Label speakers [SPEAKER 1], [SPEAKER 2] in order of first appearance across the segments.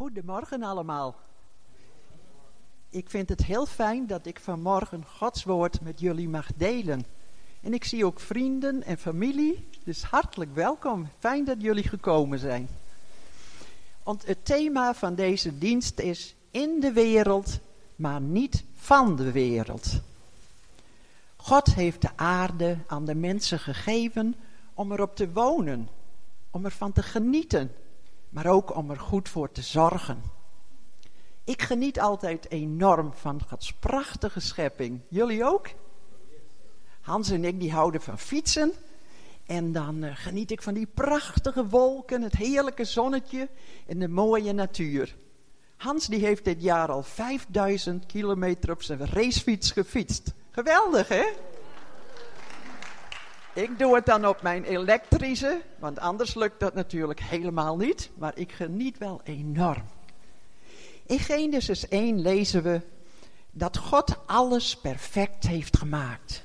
[SPEAKER 1] Goedemorgen allemaal. Ik vind het heel fijn dat ik vanmorgen Gods woord met jullie mag delen. En ik zie ook vrienden en familie, dus hartelijk welkom. Fijn dat jullie gekomen zijn. Want het thema van deze dienst is in de wereld, maar niet van de wereld. God heeft de aarde aan de mensen gegeven om erop te wonen, om ervan te genieten, maar ook om er goed voor te zorgen. Ik geniet altijd enorm van Gods prachtige schepping. Jullie ook? Hans en ik die houden van fietsen. En dan uh, geniet ik van die prachtige wolken, het heerlijke zonnetje en de mooie natuur. Hans die heeft dit jaar al 5000 kilometer op zijn racefiets gefietst. Geweldig hè? Ik doe het dan op mijn elektrische, want anders lukt dat natuurlijk helemaal niet. Maar ik geniet wel enorm. In Genesis 1 lezen we dat God alles perfect heeft gemaakt.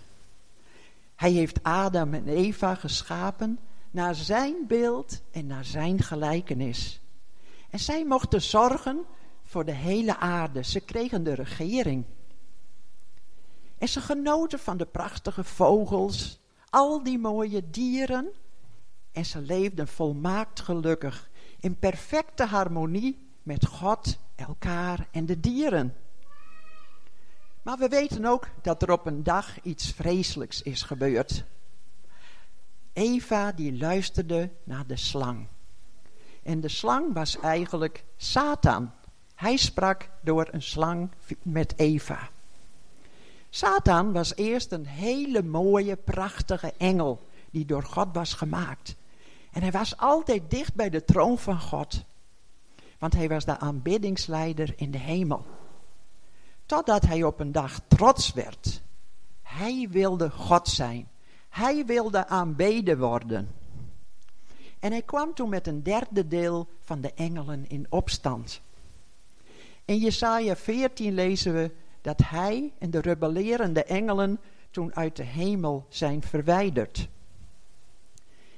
[SPEAKER 1] Hij heeft Adam en Eva geschapen naar zijn beeld en naar zijn gelijkenis. En zij mochten zorgen voor de hele aarde. Ze kregen de regering. En ze genoten van de prachtige vogels, al die mooie dieren. En ze leefden volmaakt gelukkig, in perfecte harmonie met God, elkaar en de dieren. Maar we weten ook dat er op een dag iets vreselijks is gebeurd. Eva die luisterde naar de slang. En de slang was eigenlijk Satan. Hij sprak door een slang met Eva. Satan was eerst een hele mooie, prachtige engel die door God was gemaakt. En hij was altijd dicht bij de troon van God. Want hij was de aanbiddingsleider in de hemel. Totdat hij op een dag trots werd. Hij wilde God zijn. Hij wilde aanbeden worden. En hij kwam toen met een derde deel van de engelen in opstand. In Jesaja 14 lezen we dat hij en de rebellerende engelen toen uit de hemel zijn verwijderd.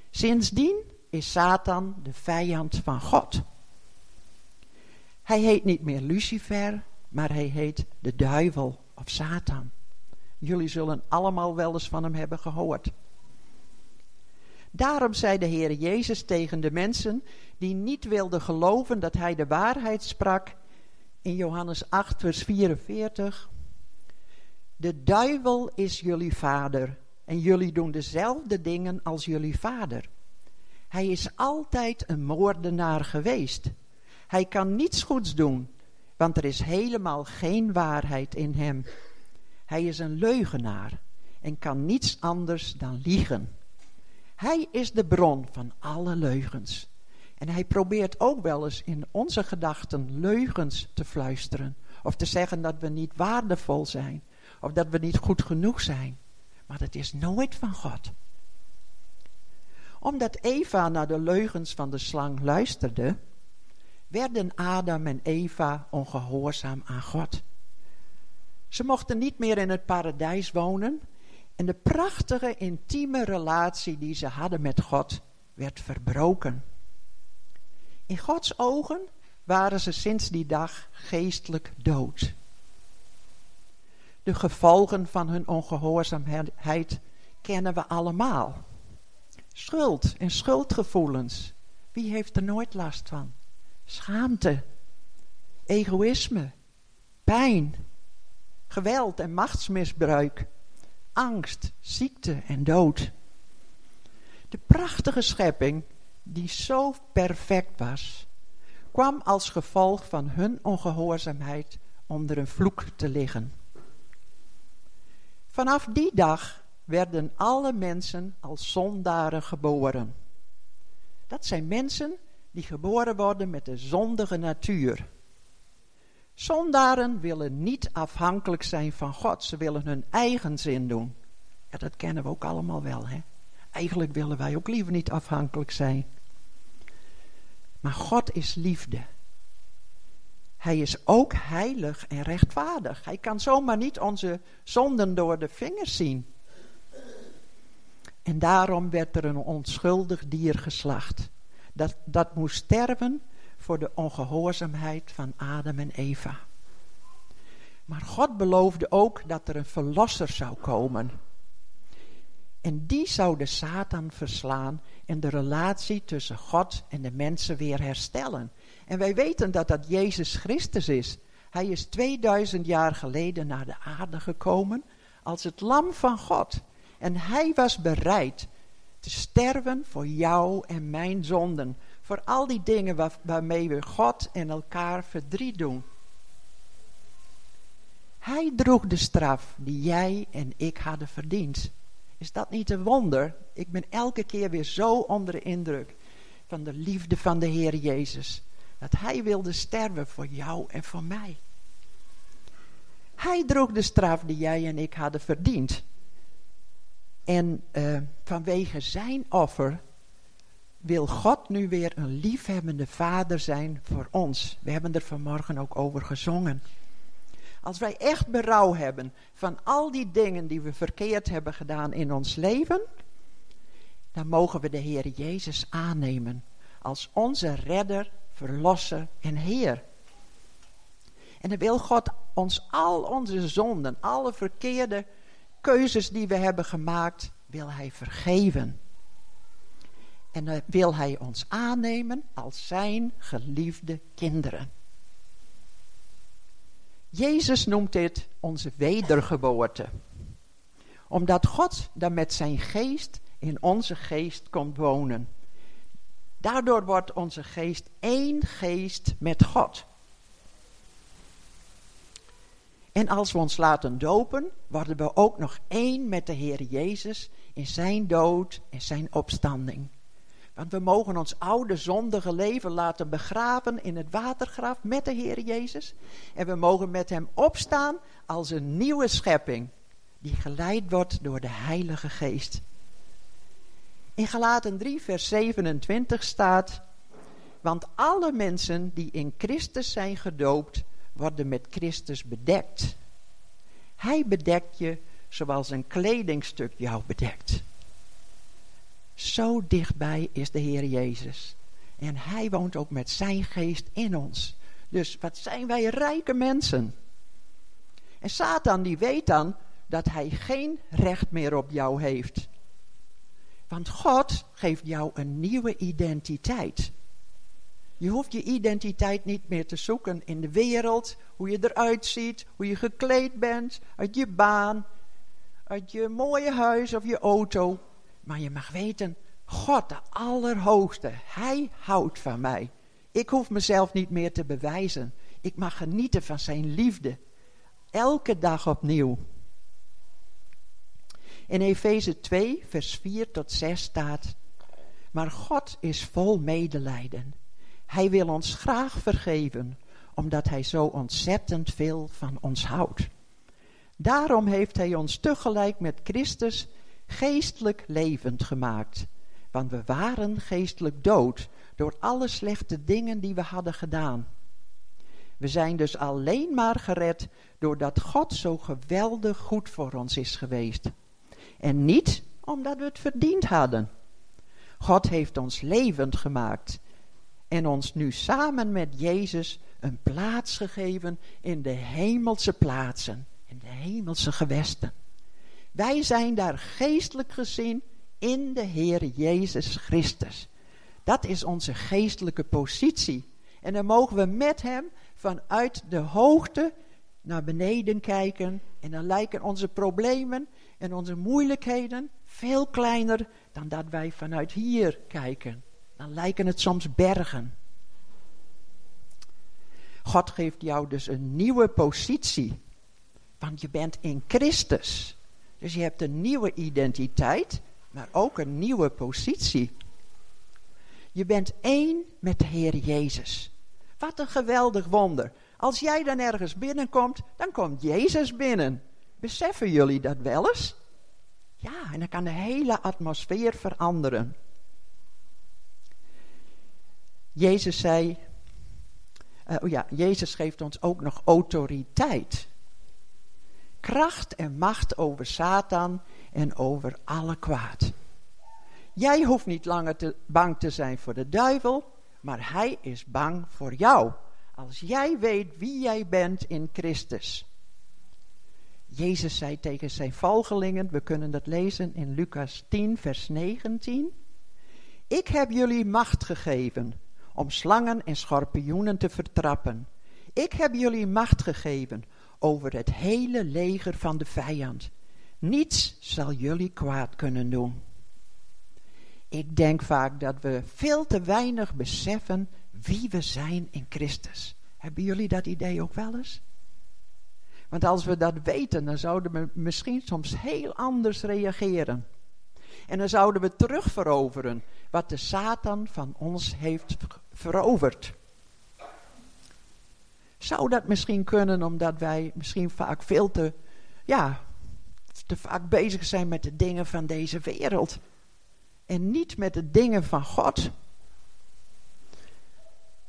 [SPEAKER 1] Sindsdien is Satan de vijand van God. Hij heet niet meer Lucifer, maar hij heet de duivel of Satan. Jullie zullen allemaal wel eens van hem hebben gehoord. Daarom zei de Heer Jezus tegen de mensen die niet wilden geloven dat hij de waarheid sprak in Johannes 8, vers 44. De duivel is jullie vader en jullie doen dezelfde dingen als jullie vader. Hij is altijd een moordenaar geweest. Hij kan niets goeds doen, want er is helemaal geen waarheid in hem. Hij is een leugenaar en kan niets anders dan liegen. Hij is de bron van alle leugens. En hij probeert ook wel eens in onze gedachten leugens te fluisteren. Of te zeggen dat we niet waardevol zijn. Of dat we niet goed genoeg zijn. Maar dat is nooit van God. Omdat Eva naar de leugens van de slang luisterde, werden Adam en Eva ongehoorzaam aan God. Ze mochten niet meer in het paradijs wonen en de prachtige intieme relatie die ze hadden met God werd verbroken. In Gods ogen waren ze sinds die dag geestelijk dood. De gevolgen van hun ongehoorzaamheid kennen we allemaal. Schuld en schuldgevoelens. Wie heeft er nooit last van? Schaamte, egoïsme, pijn, geweld en machtsmisbruik, angst, ziekte en dood. De prachtige schepping die zo perfect was, kwam als gevolg van hun ongehoorzaamheid onder een vloek te liggen. Vanaf die dag werden alle mensen als zondaren geboren. Dat zijn mensen die geboren worden met de zondige natuur. Zondaren willen niet afhankelijk zijn van God, ze willen hun eigen zin doen. Ja, dat kennen we ook allemaal wel, hè? Eigenlijk willen wij ook liever niet afhankelijk zijn. Maar God is liefde. Hij is ook heilig en rechtvaardig. Hij kan zomaar niet onze zonden door de vingers zien. En daarom werd er een onschuldig dier geslacht. Dat, dat moest sterven voor de ongehoorzaamheid van Adam en Eva. Maar God beloofde ook dat er een verlosser zou komen. En die zou de Satan verslaan en de relatie tussen God en de mensen weer herstellen. En wij weten dat dat Jezus Christus is. Hij is 2000 jaar geleden naar de aarde gekomen als het lam van God. En hij was bereid te sterven voor jou en mijn zonden. Voor al die dingen waarmee we God en elkaar verdriet doen. Hij droeg de straf die jij en ik hadden verdiend. Is dat niet een wonder? Ik ben elke keer weer zo onder de indruk van de liefde van de Heer Jezus. Dat Hij wilde sterven voor jou en voor mij. Hij droeg de straf die jij en ik hadden verdiend. En uh, vanwege zijn offer wil God nu weer een liefhebbende vader zijn voor ons. We hebben er vanmorgen ook over gezongen. Als wij echt berouw hebben van al die dingen die we verkeerd hebben gedaan in ons leven, dan mogen we de Heer Jezus aannemen als onze redder, verlosser en Heer. En dan wil God ons al onze zonden, alle verkeerde keuzes die we hebben gemaakt, wil Hij vergeven. En dan wil Hij ons aannemen als Zijn geliefde kinderen. Jezus noemt dit onze wedergeboorte. Omdat God dan met zijn geest in onze geest komt wonen. Daardoor wordt onze geest één geest met God. En als we ons laten dopen, worden we ook nog één met de Heer Jezus in zijn dood en zijn opstanding. Want we mogen ons oude zondige leven laten begraven in het watergraf met de Heer Jezus. En we mogen met hem opstaan als een nieuwe schepping die geleid wordt door de Heilige Geest. In Galaten 3 vers 27 staat, want alle mensen die in Christus zijn gedoopt, worden met Christus bedekt. Hij bedekt je zoals een kledingstuk jou bedekt. Zo dichtbij is de Heer Jezus. En Hij woont ook met Zijn geest in ons. Dus wat zijn wij rijke mensen. En Satan die weet dan dat hij geen recht meer op jou heeft. Want God geeft jou een nieuwe identiteit. Je hoeft je identiteit niet meer te zoeken in de wereld, hoe je eruit ziet, hoe je gekleed bent, uit je baan, uit je mooie huis of je auto. Maar je mag weten, God de Allerhoogste, Hij houdt van mij. Ik hoef mezelf niet meer te bewijzen. Ik mag genieten van Zijn liefde. Elke dag opnieuw. In Efeze 2, vers 4 tot 6 staat: Maar God is vol medelijden. Hij wil ons graag vergeven, omdat Hij zo ontzettend veel van ons houdt. Daarom heeft Hij ons tegelijk met Christus geestelijk levend gemaakt. Want we waren geestelijk dood door alle slechte dingen die we hadden gedaan. We zijn dus alleen maar gered doordat God zo geweldig goed voor ons is geweest. En niet omdat we het verdiend hadden. God heeft ons levend gemaakt en ons nu samen met Jezus een plaats gegeven in de hemelse plaatsen, in de hemelse gewesten. Wij zijn daar geestelijk gezien in de Heer Jezus Christus. Dat is onze geestelijke positie. En dan mogen we met Hem vanuit de hoogte naar beneden kijken. En dan lijken onze problemen en onze moeilijkheden veel kleiner dan dat wij vanuit hier kijken. Dan lijken het soms bergen. God geeft jou dus een nieuwe positie. Want je bent in Christus. Dus je hebt een nieuwe identiteit, maar ook een nieuwe positie. Je bent één met de Heer Jezus. Wat een geweldig wonder. Als jij dan ergens binnenkomt, dan komt Jezus binnen. Beseffen jullie dat wel eens? Ja, en dan kan de hele atmosfeer veranderen. Jezus zei, uh, oh ja, Jezus geeft ons ook nog autoriteit. Kracht en macht over Satan en over alle kwaad. Jij hoeft niet langer te, bang te zijn voor de duivel, maar hij is bang voor jou. Als jij weet wie jij bent in Christus. Jezus zei tegen zijn volgelingen, we kunnen dat lezen in Lucas 10, vers 19. Ik heb jullie macht gegeven om slangen en schorpioenen te vertrappen. Ik heb jullie macht gegeven over het hele leger van de vijand. Niets zal jullie kwaad kunnen doen. Ik denk vaak dat we veel te weinig beseffen wie we zijn in Christus. Hebben jullie dat idee ook wel eens? Want als we dat weten, dan zouden we misschien soms heel anders reageren. En dan zouden we terugveroveren wat de Satan van ons heeft veroverd. Zou dat misschien kunnen omdat wij misschien vaak veel te, ja, te vaak bezig zijn met de dingen van deze wereld. En niet met de dingen van God.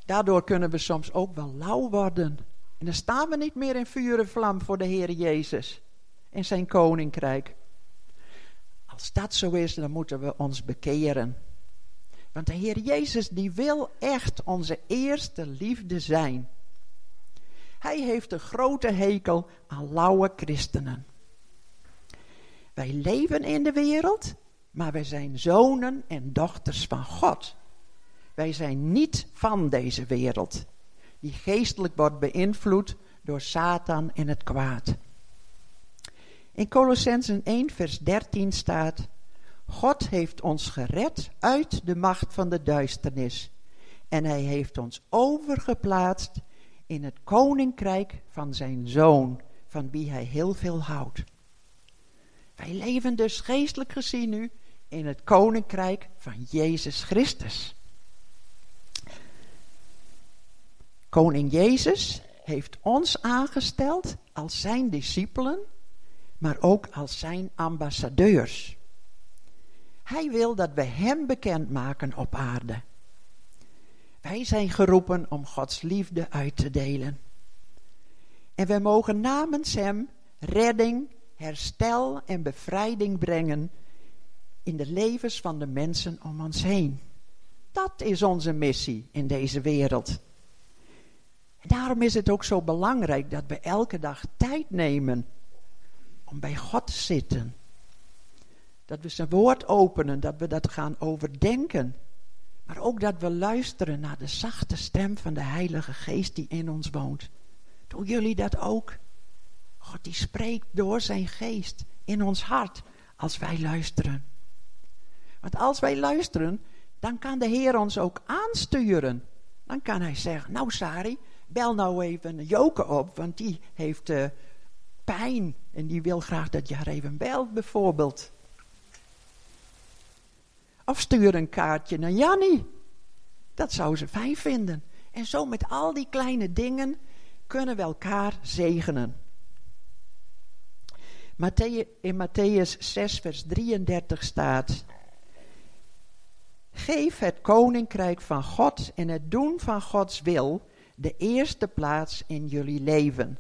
[SPEAKER 1] Daardoor kunnen we soms ook wel lauw worden. En dan staan we niet meer in vuur vlam voor de Heer Jezus en zijn koninkrijk. Als dat zo is, dan moeten we ons bekeren. Want de Heer Jezus die wil echt onze eerste liefde zijn. Hij heeft een grote hekel aan lauwe christenen. Wij leven in de wereld, maar wij zijn zonen en dochters van God. Wij zijn niet van deze wereld, die geestelijk wordt beïnvloed door Satan en het kwaad. In Colossensen 1, vers 13 staat: God heeft ons gered uit de macht van de duisternis. En hij heeft ons overgeplaatst in het koninkrijk van zijn zoon, van wie hij heel veel houdt. Wij leven dus geestelijk gezien nu in het koninkrijk van Jezus Christus. Koning Jezus heeft ons aangesteld als zijn discipelen, maar ook als zijn ambassadeurs. Hij wil dat we Hem bekendmaken op aarde. Wij zijn geroepen om Gods liefde uit te delen. En we mogen namens Hem redding, herstel en bevrijding brengen in de levens van de mensen om ons heen. Dat is onze missie in deze wereld. En daarom is het ook zo belangrijk dat we elke dag tijd nemen om bij God te zitten. Dat we zijn woord openen, dat we dat gaan overdenken. Maar ook dat we luisteren naar de zachte stem van de Heilige Geest die in ons woont. Doen jullie dat ook? God die spreekt door zijn geest in ons hart als wij luisteren. Want als wij luisteren, dan kan de Heer ons ook aansturen. Dan kan hij zeggen, nou Sari, bel nou even Joke op, want die heeft uh, pijn. En die wil graag dat je haar even belt bijvoorbeeld. Of stuur een kaartje naar Jannie. Dat zou ze fijn vinden. En zo met al die kleine dingen kunnen we elkaar zegenen. In Matthäus 6, vers 33 staat: Geef het koninkrijk van God en het doen van Gods wil de eerste plaats in jullie leven.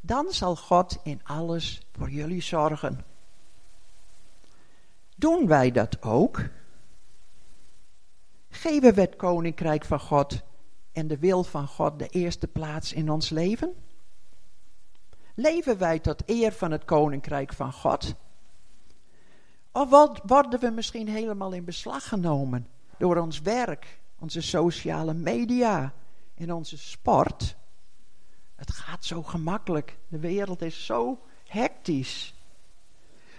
[SPEAKER 1] Dan zal God in alles voor jullie zorgen. Doen wij dat ook? Geven we het koninkrijk van God en de wil van God de eerste plaats in ons leven? Leven wij tot eer van het koninkrijk van God? Of worden we misschien helemaal in beslag genomen door ons werk, onze sociale media en onze sport? Het gaat zo gemakkelijk. De wereld is zo hectisch.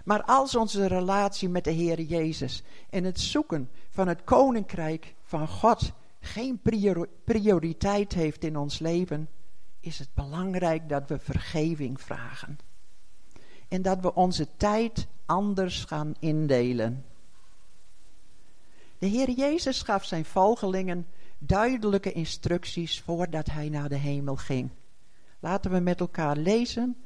[SPEAKER 1] Maar als onze relatie met de Heer Jezus en het zoeken van het koninkrijk van God geen prioriteit heeft in ons leven, is het belangrijk dat we vergeving vragen. En dat we onze tijd anders gaan indelen. De Heer Jezus gaf zijn volgelingen duidelijke instructies voordat hij naar de hemel ging. Laten we met elkaar lezen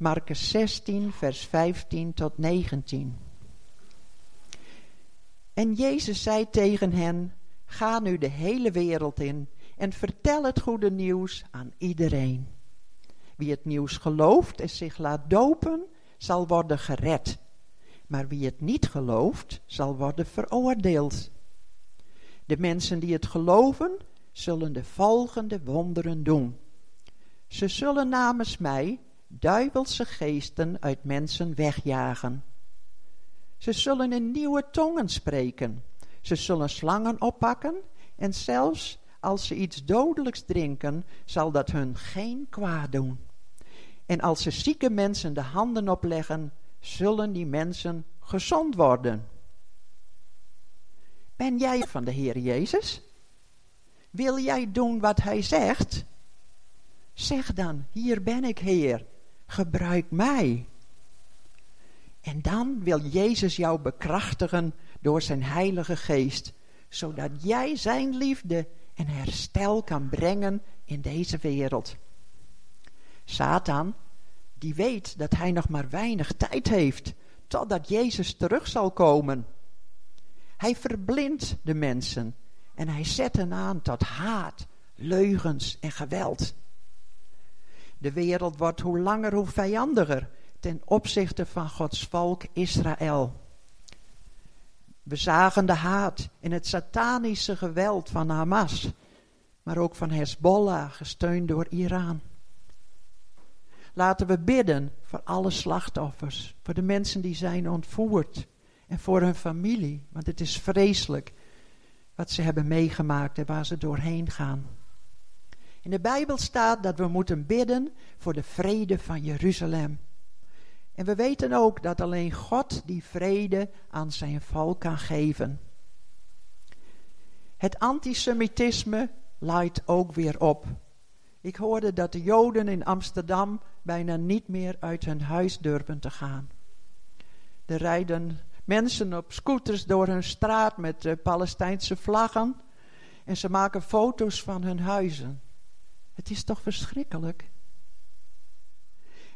[SPEAKER 1] Marcus 16, vers 15 tot 19. En Jezus zei tegen hen, ga nu de hele wereld in en vertel het goede nieuws aan iedereen. Wie het nieuws gelooft en zich laat dopen, zal worden gered. Maar wie het niet gelooft, zal worden veroordeeld. De mensen die het geloven, zullen de volgende wonderen doen. Ze zullen namens mij duivelse geesten uit mensen wegjagen. Ze zullen in nieuwe tongen spreken. Ze zullen slangen oppakken en zelfs als ze iets dodelijks drinken, zal dat hun geen kwaad doen. En als ze zieke mensen de handen opleggen, zullen die mensen gezond worden. Ben jij van de Heer Jezus? Wil jij doen wat Hij zegt? Zeg dan, hier ben ik Heer, gebruik mij. En dan wil Jezus jou bekrachtigen door zijn Heilige Geest, zodat jij zijn liefde en herstel kan brengen in deze wereld. Satan, die weet dat hij nog maar weinig tijd heeft totdat Jezus terug zal komen. Hij verblindt de mensen en hij zet hen aan tot haat, leugens en geweld. De wereld wordt hoe langer hoe vijandiger ten opzichte van Gods volk Israël. We zagen de haat en het satanische geweld van Hamas, maar ook van Hezbollah, gesteund door Iran. Laten we bidden voor alle slachtoffers, voor de mensen die zijn ontvoerd en voor hun familie, want het is vreselijk wat ze hebben meegemaakt en waar ze doorheen gaan. In de Bijbel staat dat we moeten bidden voor de vrede van Jeruzalem. En we weten ook dat alleen God die vrede aan zijn volk kan geven. Het antisemitisme laait ook weer op. Ik hoorde dat de Joden in Amsterdam bijna niet meer uit hun huis durven te gaan. Er rijden mensen op scooters door hun straat met uh, Palestijnse vlaggen en ze maken foto's van hun huizen. Het is toch verschrikkelijk?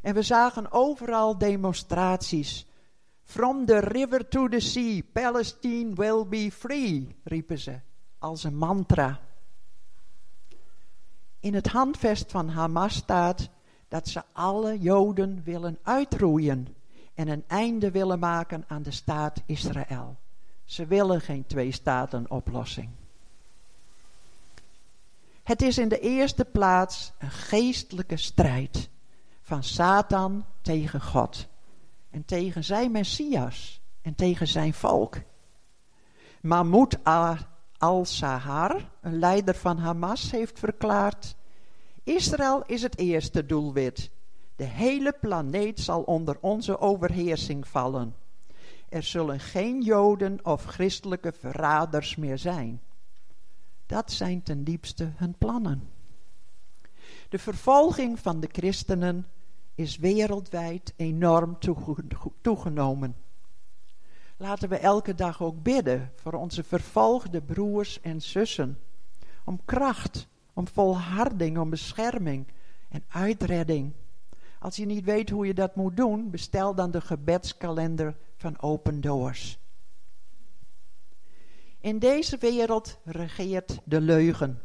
[SPEAKER 1] En we zagen overal demonstraties. From the river to the sea, Palestine will be free, riepen ze als een mantra. In het handvest van Hamas staat dat ze alle Joden willen uitroeien en een einde willen maken aan de staat Israël. Ze willen geen twee-staten-oplossing. Het is in de eerste plaats een geestelijke strijd van Satan tegen God en tegen zijn Messias en tegen zijn volk. Mahmoud al-Sahar, een leider van Hamas, heeft verklaard: Israël is het eerste doelwit. De hele planeet zal onder onze overheersing vallen. Er zullen geen Joden of christelijke verraders meer zijn. Dat zijn ten diepste hun plannen. De vervolging van de christenen is wereldwijd enorm toegenomen. Laten we elke dag ook bidden voor onze vervolgde broers en zussen. Om kracht, om volharding, om bescherming en uitredding. Als je niet weet hoe je dat moet doen, bestel dan de gebedskalender van Open Doors. In deze wereld regeert de leugen.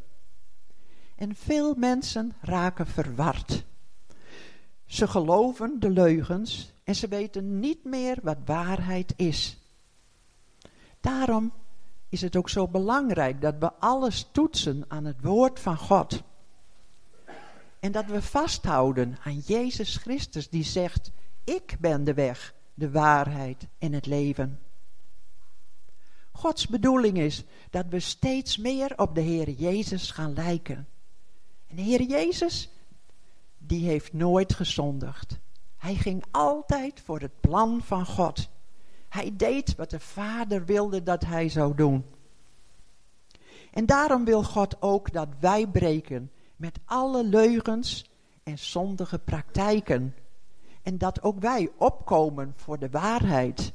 [SPEAKER 1] En veel mensen raken verward. Ze geloven de leugens en ze weten niet meer wat waarheid is. Daarom is het ook zo belangrijk dat we alles toetsen aan het woord van God. En dat we vasthouden aan Jezus Christus die zegt, ik ben de weg, de waarheid en het leven. Gods bedoeling is dat we steeds meer op de Heer Jezus gaan lijken. En de Heer Jezus, die heeft nooit gezondigd. Hij ging altijd voor het plan van God. Hij deed wat de Vader wilde dat hij zou doen. En daarom wil God ook dat wij breken met alle leugens en zondige praktijken. En dat ook wij opkomen voor de waarheid.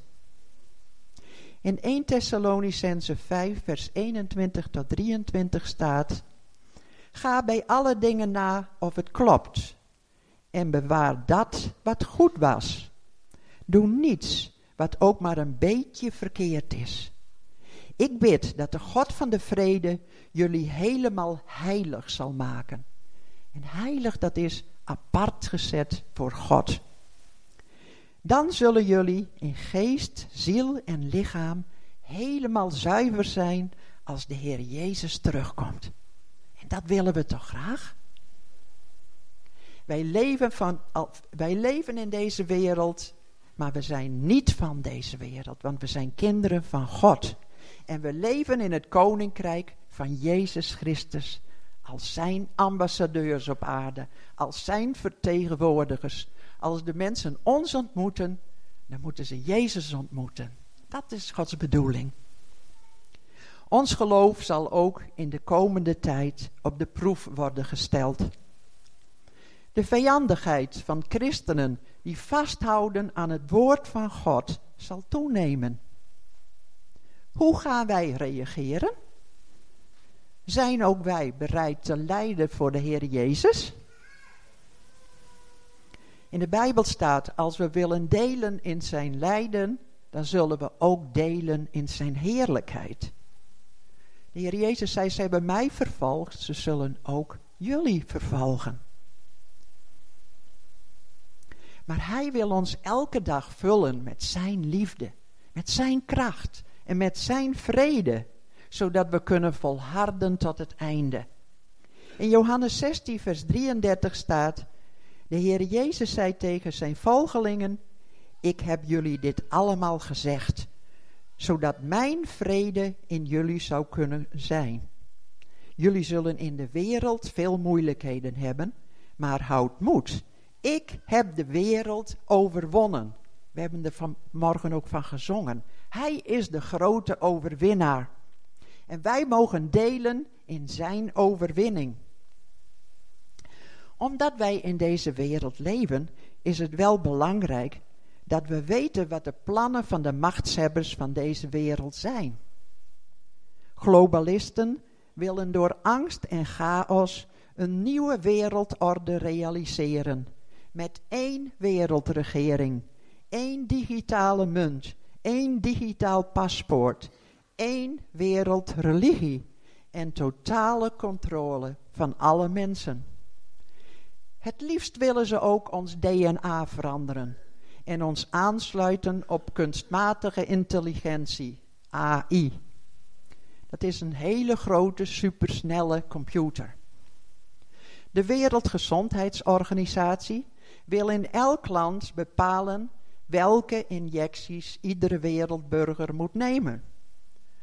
[SPEAKER 1] In 1 Thessalonicense 5 vers 21 tot 23 staat... Ga bij alle dingen na of het klopt. En bewaar dat wat goed was. Doe niets wat ook maar een beetje verkeerd is. Ik bid dat de God van de vrede jullie helemaal heilig zal maken. En heilig dat is apart gezet voor God. Dan zullen jullie in geest, ziel en lichaam helemaal zuiver zijn als de Heer Jezus terugkomt. Dat willen we toch graag? Wij leven, van, wij leven in deze wereld, maar we zijn niet van deze wereld, want we zijn kinderen van God. En we leven in het koninkrijk van Jezus Christus als zijn ambassadeurs op aarde, als zijn vertegenwoordigers. Als de mensen ons ontmoeten, dan moeten ze Jezus ontmoeten. Dat is Gods bedoeling. Ons geloof zal ook in de komende tijd op de proef worden gesteld. De vijandigheid van christenen die vasthouden aan het woord van God zal toenemen. Hoe gaan wij reageren? Zijn ook wij bereid te lijden voor de Heer Jezus? In de Bijbel staat, als we willen delen in zijn lijden, dan zullen we ook delen in zijn heerlijkheid. De Heer Jezus zei, ze hebben mij vervolgd, ze zullen ook jullie vervolgen. Maar Hij wil ons elke dag vullen met Zijn liefde, met Zijn kracht en met Zijn vrede, zodat we kunnen volharden tot het einde. In Johannes 16, vers 33 staat, de Heer Jezus zei tegen zijn volgelingen, ik heb jullie dit allemaal gezegd, zodat mijn vrede in jullie zou kunnen zijn. Jullie zullen in de wereld veel moeilijkheden hebben, maar houd moed. Ik heb de wereld overwonnen. We hebben er vanmorgen ook van gezongen. Hij is de grote overwinnaar. En wij mogen delen in zijn overwinning. Omdat wij in deze wereld leven, is het wel belangrijk dat we weten wat de plannen van de machtshebbers van deze wereld zijn. Globalisten willen door angst en chaos een nieuwe wereldorde realiseren. Met één wereldregering, één digitale munt, één digitaal paspoort, één wereldreligie en totale controle van alle mensen. Het liefst willen ze ook ons DNA veranderen en ons aansluiten op kunstmatige intelligentie, AI. Dat is een hele grote, supersnelle computer. De Wereldgezondheidsorganisatie wil in elk land bepalen welke injecties iedere wereldburger moet nemen.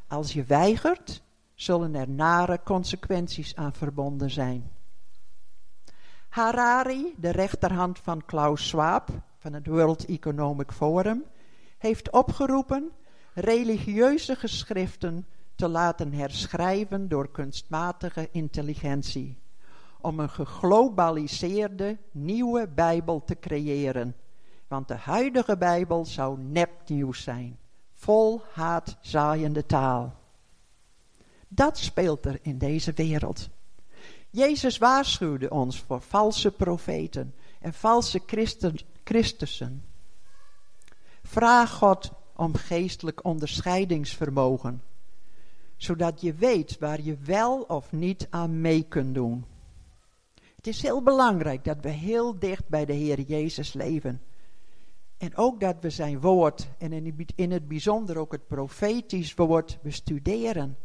[SPEAKER 1] Als je weigert, zullen er nare consequenties aan verbonden zijn. Harari, de rechterhand van Klaus Schwab van het World Economic Forum, heeft opgeroepen religieuze geschriften te laten herschrijven door kunstmatige intelligentie, om een geglobaliseerde nieuwe Bijbel te creëren, want de huidige Bijbel zou nepnieuws zijn vol haatzaaiende taal. Dat speelt er in deze wereld. Jezus waarschuwde ons voor valse profeten en valse Christen, Christussen. Vraag God om geestelijk onderscheidingsvermogen, zodat je weet waar je wel of niet aan mee kunt doen. Het is heel belangrijk dat we heel dicht bij de Heer Jezus leven. En ook dat we zijn woord, en in het bijzonder ook het profetisch woord, bestuderen.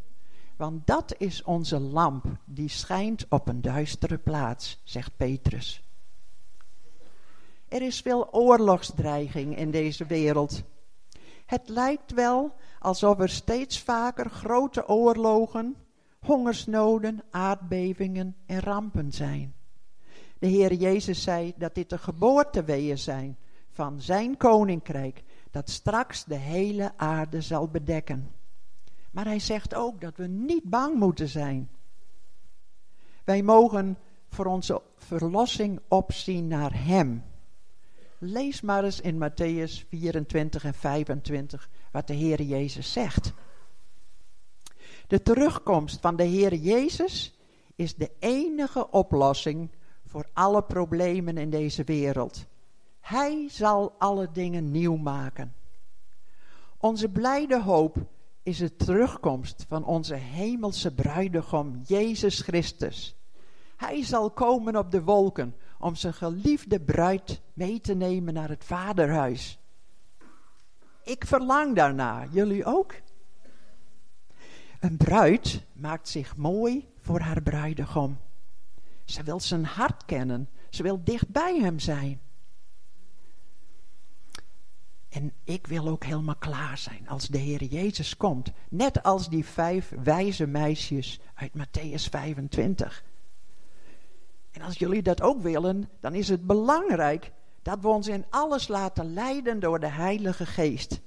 [SPEAKER 1] Want dat is onze lamp, die schijnt op een duistere plaats, zegt Petrus. Er is veel oorlogsdreiging in deze wereld. Het lijkt wel alsof er steeds vaker grote oorlogen, hongersnoden, aardbevingen en rampen zijn. De Heer Jezus zei dat dit de geboorteweeën zijn van zijn koninkrijk, dat straks de hele aarde zal bedekken. Maar hij zegt ook dat we niet bang moeten zijn. Wij mogen voor onze verlossing opzien naar Hem. Lees maar eens in Matthäus 24 en 25 wat de Heer Jezus zegt. De terugkomst van de Heer Jezus is de enige oplossing voor alle problemen in deze wereld. Hij zal alle dingen nieuw maken. Onze blijde hoop is de terugkomst van onze hemelse bruidegom Jezus Christus. Hij zal komen op de wolken om zijn geliefde bruid mee te nemen naar het vaderhuis. Ik verlang daarna, jullie ook? Een bruid maakt zich mooi voor haar bruidegom. Ze wil zijn hart kennen. Ze wil dicht bij hem zijn. En ik wil ook helemaal klaar zijn als de Heer Jezus komt. Net als die vijf wijze meisjes uit Matthäus 25. En als jullie dat ook willen, dan is het belangrijk dat we ons in alles laten leiden door de Heilige Geest.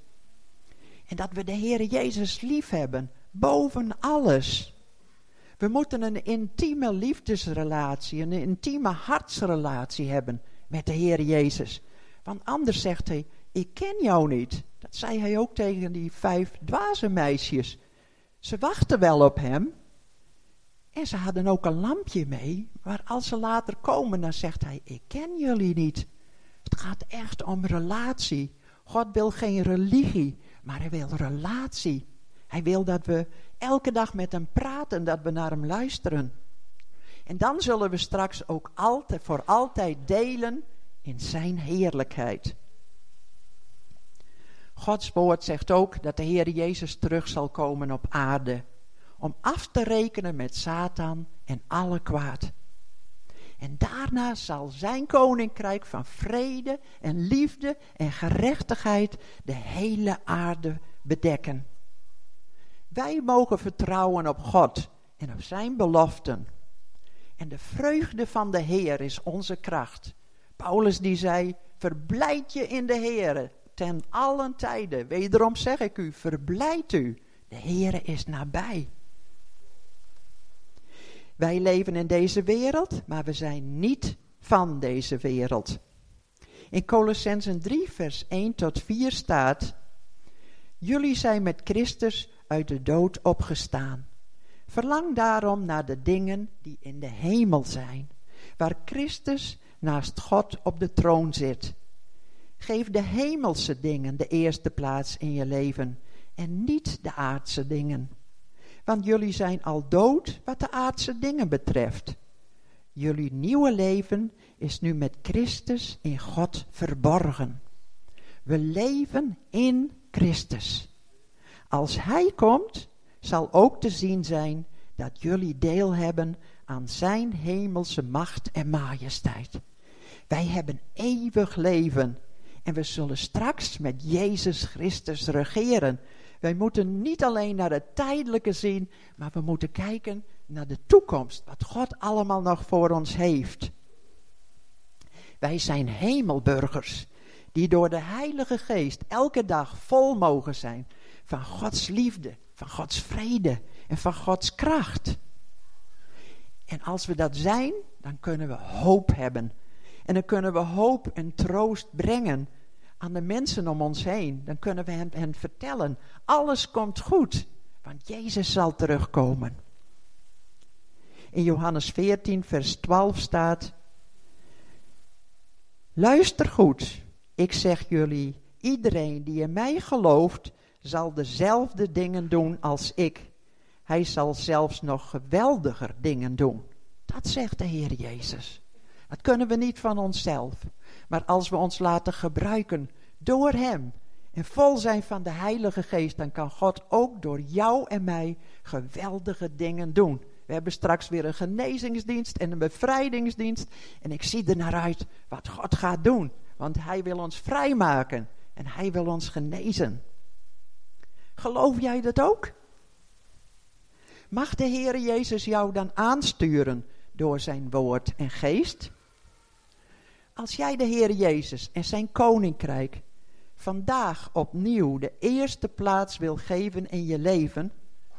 [SPEAKER 1] En dat we de Heer Jezus lief hebben, boven alles. We moeten een intieme liefdesrelatie, een intieme hartsrelatie hebben met de Heer Jezus. Want anders zegt hij, ik ken jou niet. Dat zei hij ook tegen die vijf dwaze meisjes. Ze wachten wel op hem. En ze hadden ook een lampje mee. Maar als ze later komen, dan zegt hij, ik ken jullie niet. Het gaat echt om relatie. God wil geen religie, maar hij wil relatie. Hij wil dat we elke dag met hem praten, dat we naar hem luisteren. En dan zullen we straks ook altijd, voor altijd delen in zijn heerlijkheid. Gods woord zegt ook dat de Heer Jezus terug zal komen op aarde. Om af te rekenen met Satan en alle kwaad. En daarna zal zijn koninkrijk van vrede en liefde en gerechtigheid de hele aarde bedekken. Wij mogen vertrouwen op God en op zijn beloften. En de vreugde van de Heer is onze kracht. Paulus die zei, verblijd je in de Heer ten allen tijden. Wederom zeg ik u, verblijd u. De Heer is nabij. Wij leven in deze wereld, maar we zijn niet van deze wereld. In Colossensen 3, vers 1 tot 4 staat: Jullie zijn met Christus uit de dood opgestaan. Verlang daarom naar de dingen die in de hemel zijn, waar Christus naast God op de troon zit. Geef de hemelse dingen de eerste plaats in je leven en niet de aardse dingen. Want jullie zijn al dood wat de aardse dingen betreft. Jullie nieuwe leven is nu met Christus in God verborgen. We leven in Christus. Als Hij komt, zal ook te zien zijn dat jullie deel hebben aan Zijn hemelse macht en majesteit. Wij hebben eeuwig leven en we zullen straks met Jezus Christus regeren. Wij moeten niet alleen naar het tijdelijke zien, maar we moeten kijken naar de toekomst. Wat God allemaal nog voor ons heeft. Wij zijn hemelburgers die door de Heilige Geest elke dag vol mogen zijn van Gods liefde, van Gods vrede en van Gods kracht. En als we dat zijn, dan kunnen we hoop hebben. En dan kunnen we hoop en troost brengen aan de mensen om ons heen. Dan kunnen we hen, hen vertellen, alles komt goed, want Jezus zal terugkomen. In Johannes 14, vers 12 staat, Luister goed, ik zeg jullie, iedereen die in mij gelooft, zal dezelfde dingen doen als ik. Hij zal zelfs nog geweldiger dingen doen. Dat zegt de Heer Jezus. Dat kunnen we niet van onszelf. Maar als we ons laten gebruiken door Hem en vol zijn van de Heilige Geest, dan kan God ook door jou en mij geweldige dingen doen. We hebben straks weer een genezingsdienst en een bevrijdingsdienst. En ik zie er naar uit wat God gaat doen. Want Hij wil ons vrijmaken en Hij wil ons genezen. Geloof jij dat ook? Mag de Heer Jezus jou dan aansturen door zijn woord en geest? Als jij de Heer Jezus en zijn koninkrijk vandaag opnieuw de eerste plaats wil geven in je leven,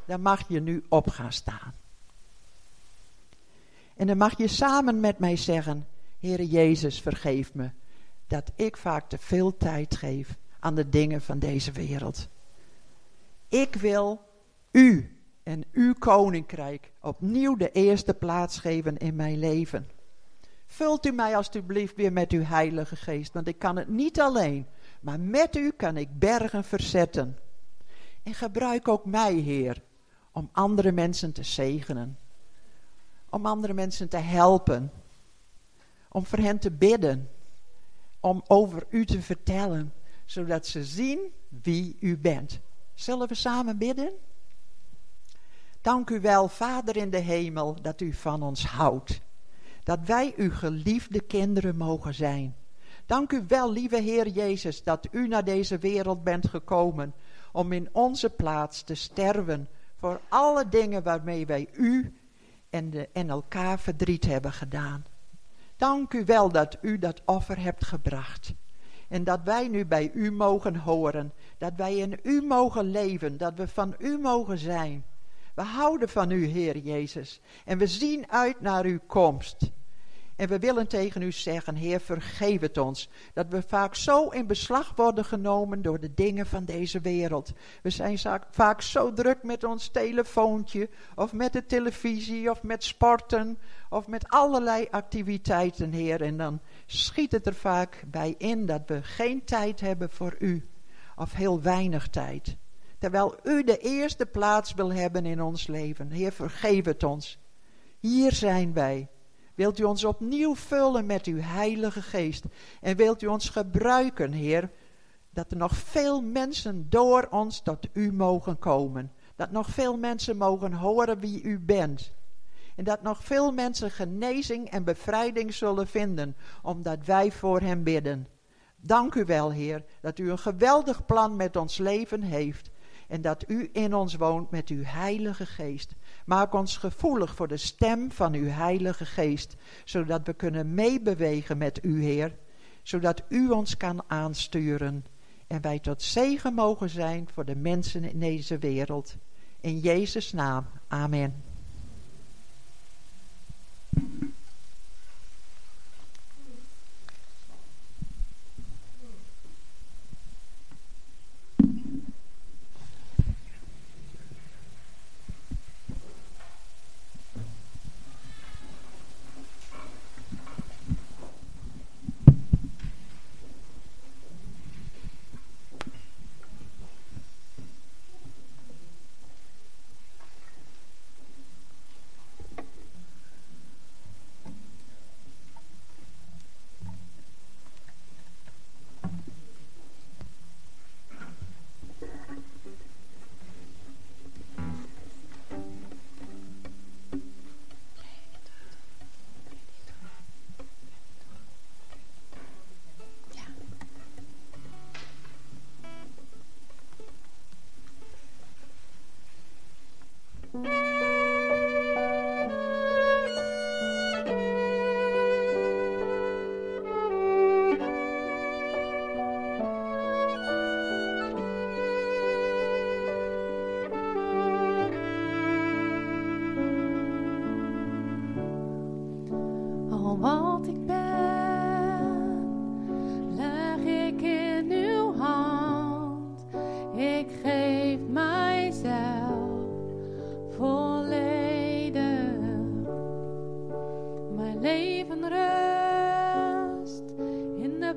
[SPEAKER 1] dan mag je nu op gaan staan. En dan mag je samen met mij zeggen, Heere Jezus, vergeef me dat ik vaak te veel tijd geef aan de dingen van deze wereld. Ik wil u en uw koninkrijk opnieuw de eerste plaats geven in mijn leven. Vult u mij alstublieft weer met uw Heilige Geest, want ik kan het niet alleen, maar met u kan ik bergen verzetten. En gebruik ook mij, Heer, om andere mensen te zegenen, om andere mensen te helpen, om voor hen te bidden, om over u te vertellen, zodat ze zien wie u bent. Zullen we samen bidden? Dank u wel, Vader in de hemel, dat u van ons houdt. Dat wij uw geliefde kinderen mogen zijn. Dank u wel, lieve Heer Jezus, dat u naar deze wereld bent gekomen om in onze plaats te sterven voor alle dingen waarmee wij u en, de, en elkaar verdriet hebben gedaan. Dank u wel dat u dat offer hebt gebracht. En dat wij nu bij u mogen horen. Dat wij in u mogen leven. Dat we van u mogen zijn. We houden van u, Heer Jezus. En we zien uit naar uw komst. En we willen tegen u zeggen, Heer, vergeef het ons. Dat we vaak zo in beslag worden genomen door de dingen van deze wereld. We zijn vaak zo druk met ons telefoontje, of met de televisie, of met sporten, of met allerlei activiteiten, Heer. En dan schiet het er vaak bij in dat we geen tijd hebben voor u, of heel weinig tijd. Terwijl u de eerste plaats wil hebben in ons leven. Heer, vergeef het ons. Hier zijn wij. Wilt u ons opnieuw vullen met uw Heilige Geest? En wilt u ons gebruiken, Heer, dat er nog veel mensen door ons tot u mogen komen. Dat nog veel mensen mogen horen wie u bent. En dat nog veel mensen genezing en bevrijding zullen vinden, omdat wij voor hen bidden. Dank u wel, Heer, dat u een geweldig plan met ons leven heeft en dat u in ons woont met uw Heilige Geest. Maak ons gevoelig voor de stem van uw Heilige Geest, zodat we kunnen meebewegen met u, Heer, zodat u ons kan aansturen en wij tot zegen mogen zijn voor de mensen in deze wereld. In Jezus' naam, amen.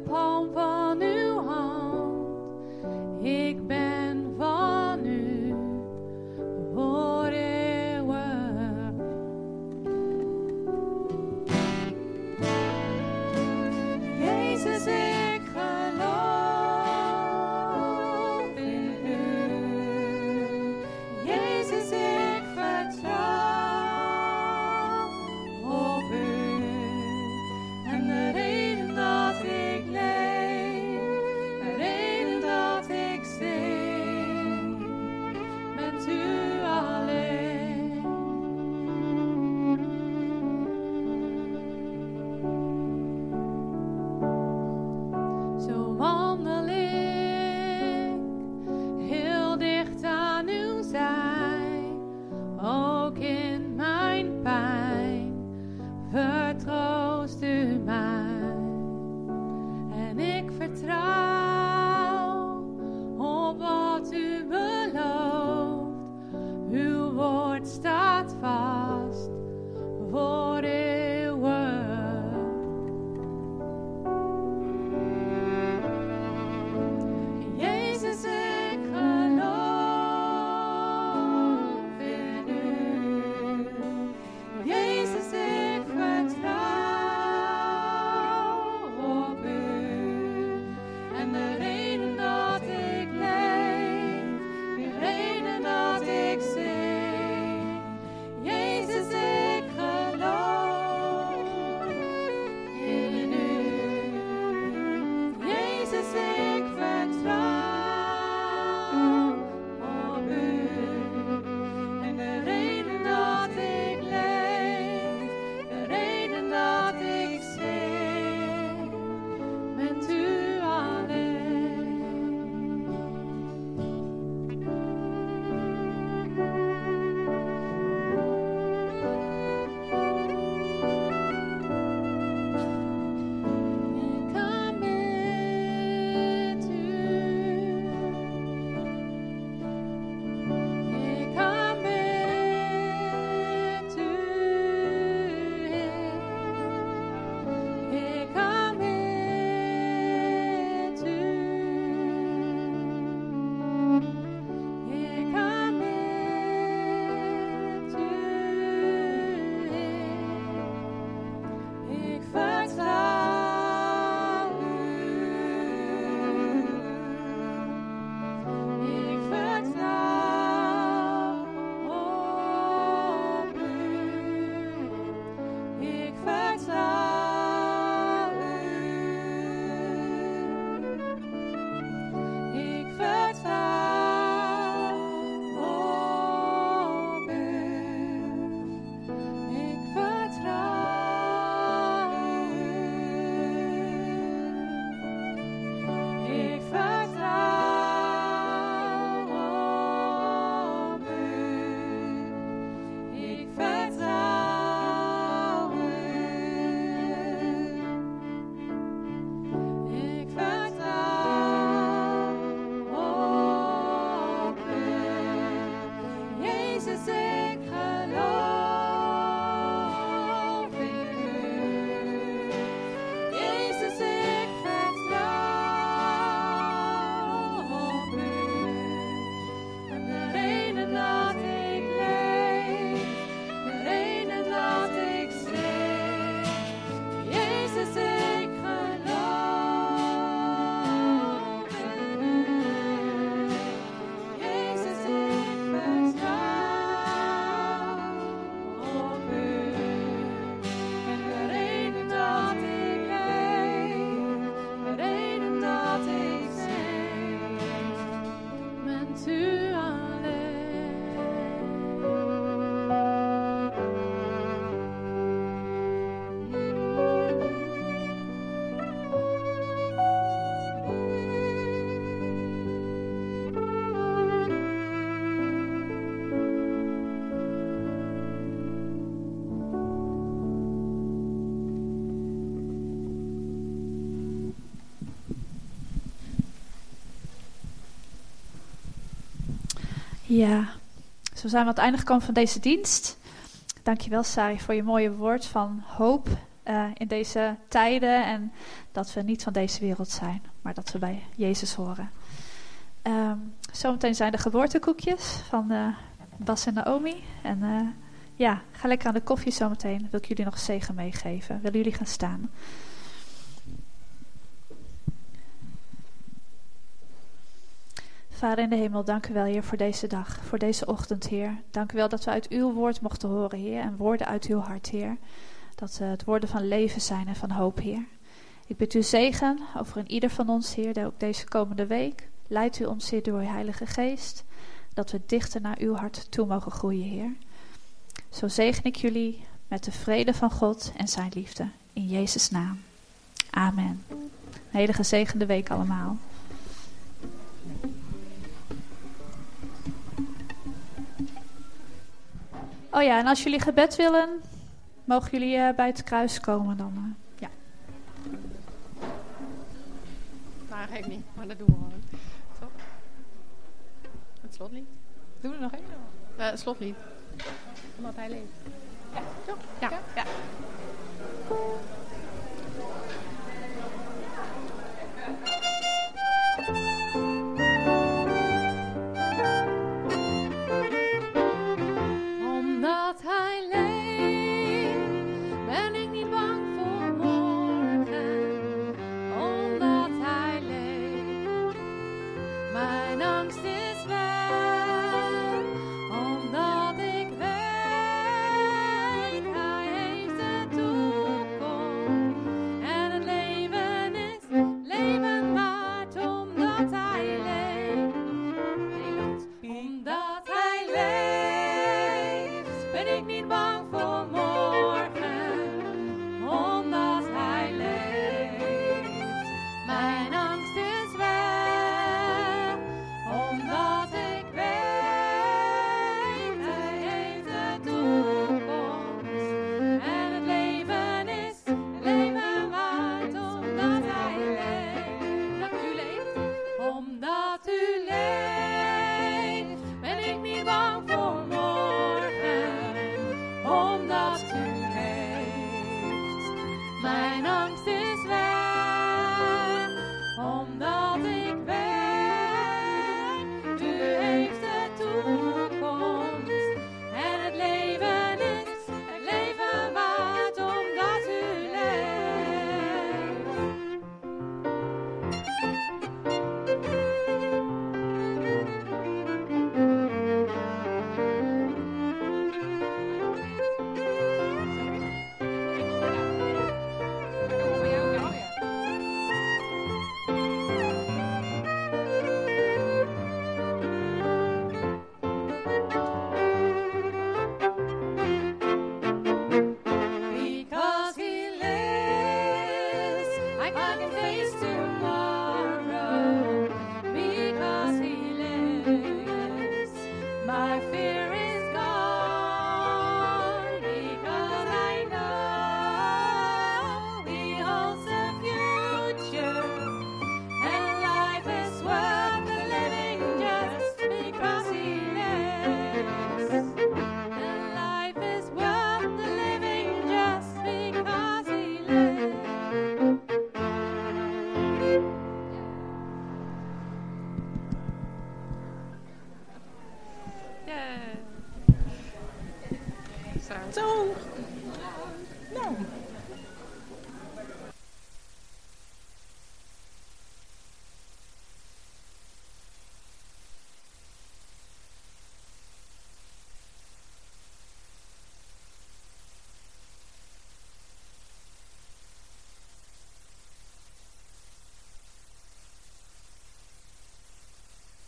[SPEAKER 1] Pom pom.
[SPEAKER 2] Ja, zo zijn we aan het einde gekomen van deze dienst. Dankjewel, Sari, voor je mooie woord van hoop uh, in deze tijden. En dat we niet van deze wereld zijn, maar dat we bij Jezus horen. Um, zometeen zijn de geboortekoekjes van uh, Bas en Naomi. En uh, ja, ga lekker aan de koffie zometeen. Wil ik jullie nog zegen meegeven? Willen jullie gaan staan? Vader in de hemel, dank u wel, Heer, voor deze dag, voor deze ochtend, Heer. Dank u wel dat we uit uw woord mochten horen, Heer, en woorden uit uw hart, Heer. Dat uh, het woorden van leven zijn en van hoop, Heer. Ik bid u zegen over een ieder van ons, Heer, ook deze komende week. Leidt u ons, Heer, door uw Heilige Geest, dat we dichter naar uw hart toe mogen groeien, Heer. Zo zegen ik jullie met de vrede van God en zijn liefde. In Jezus' naam. Amen. Een hele gezegende week allemaal. Oh ja, en als jullie gebed willen, mogen jullie uh, bij het kruis komen dan. Uh, ja.
[SPEAKER 3] Maar geeft niet, maar dat doen we gewoon. Toch? Het slotlied. Doen we er nog één? Uh, het slotlied. Omdat hij leeft. Ja, toch? ja. ja. ja. All time.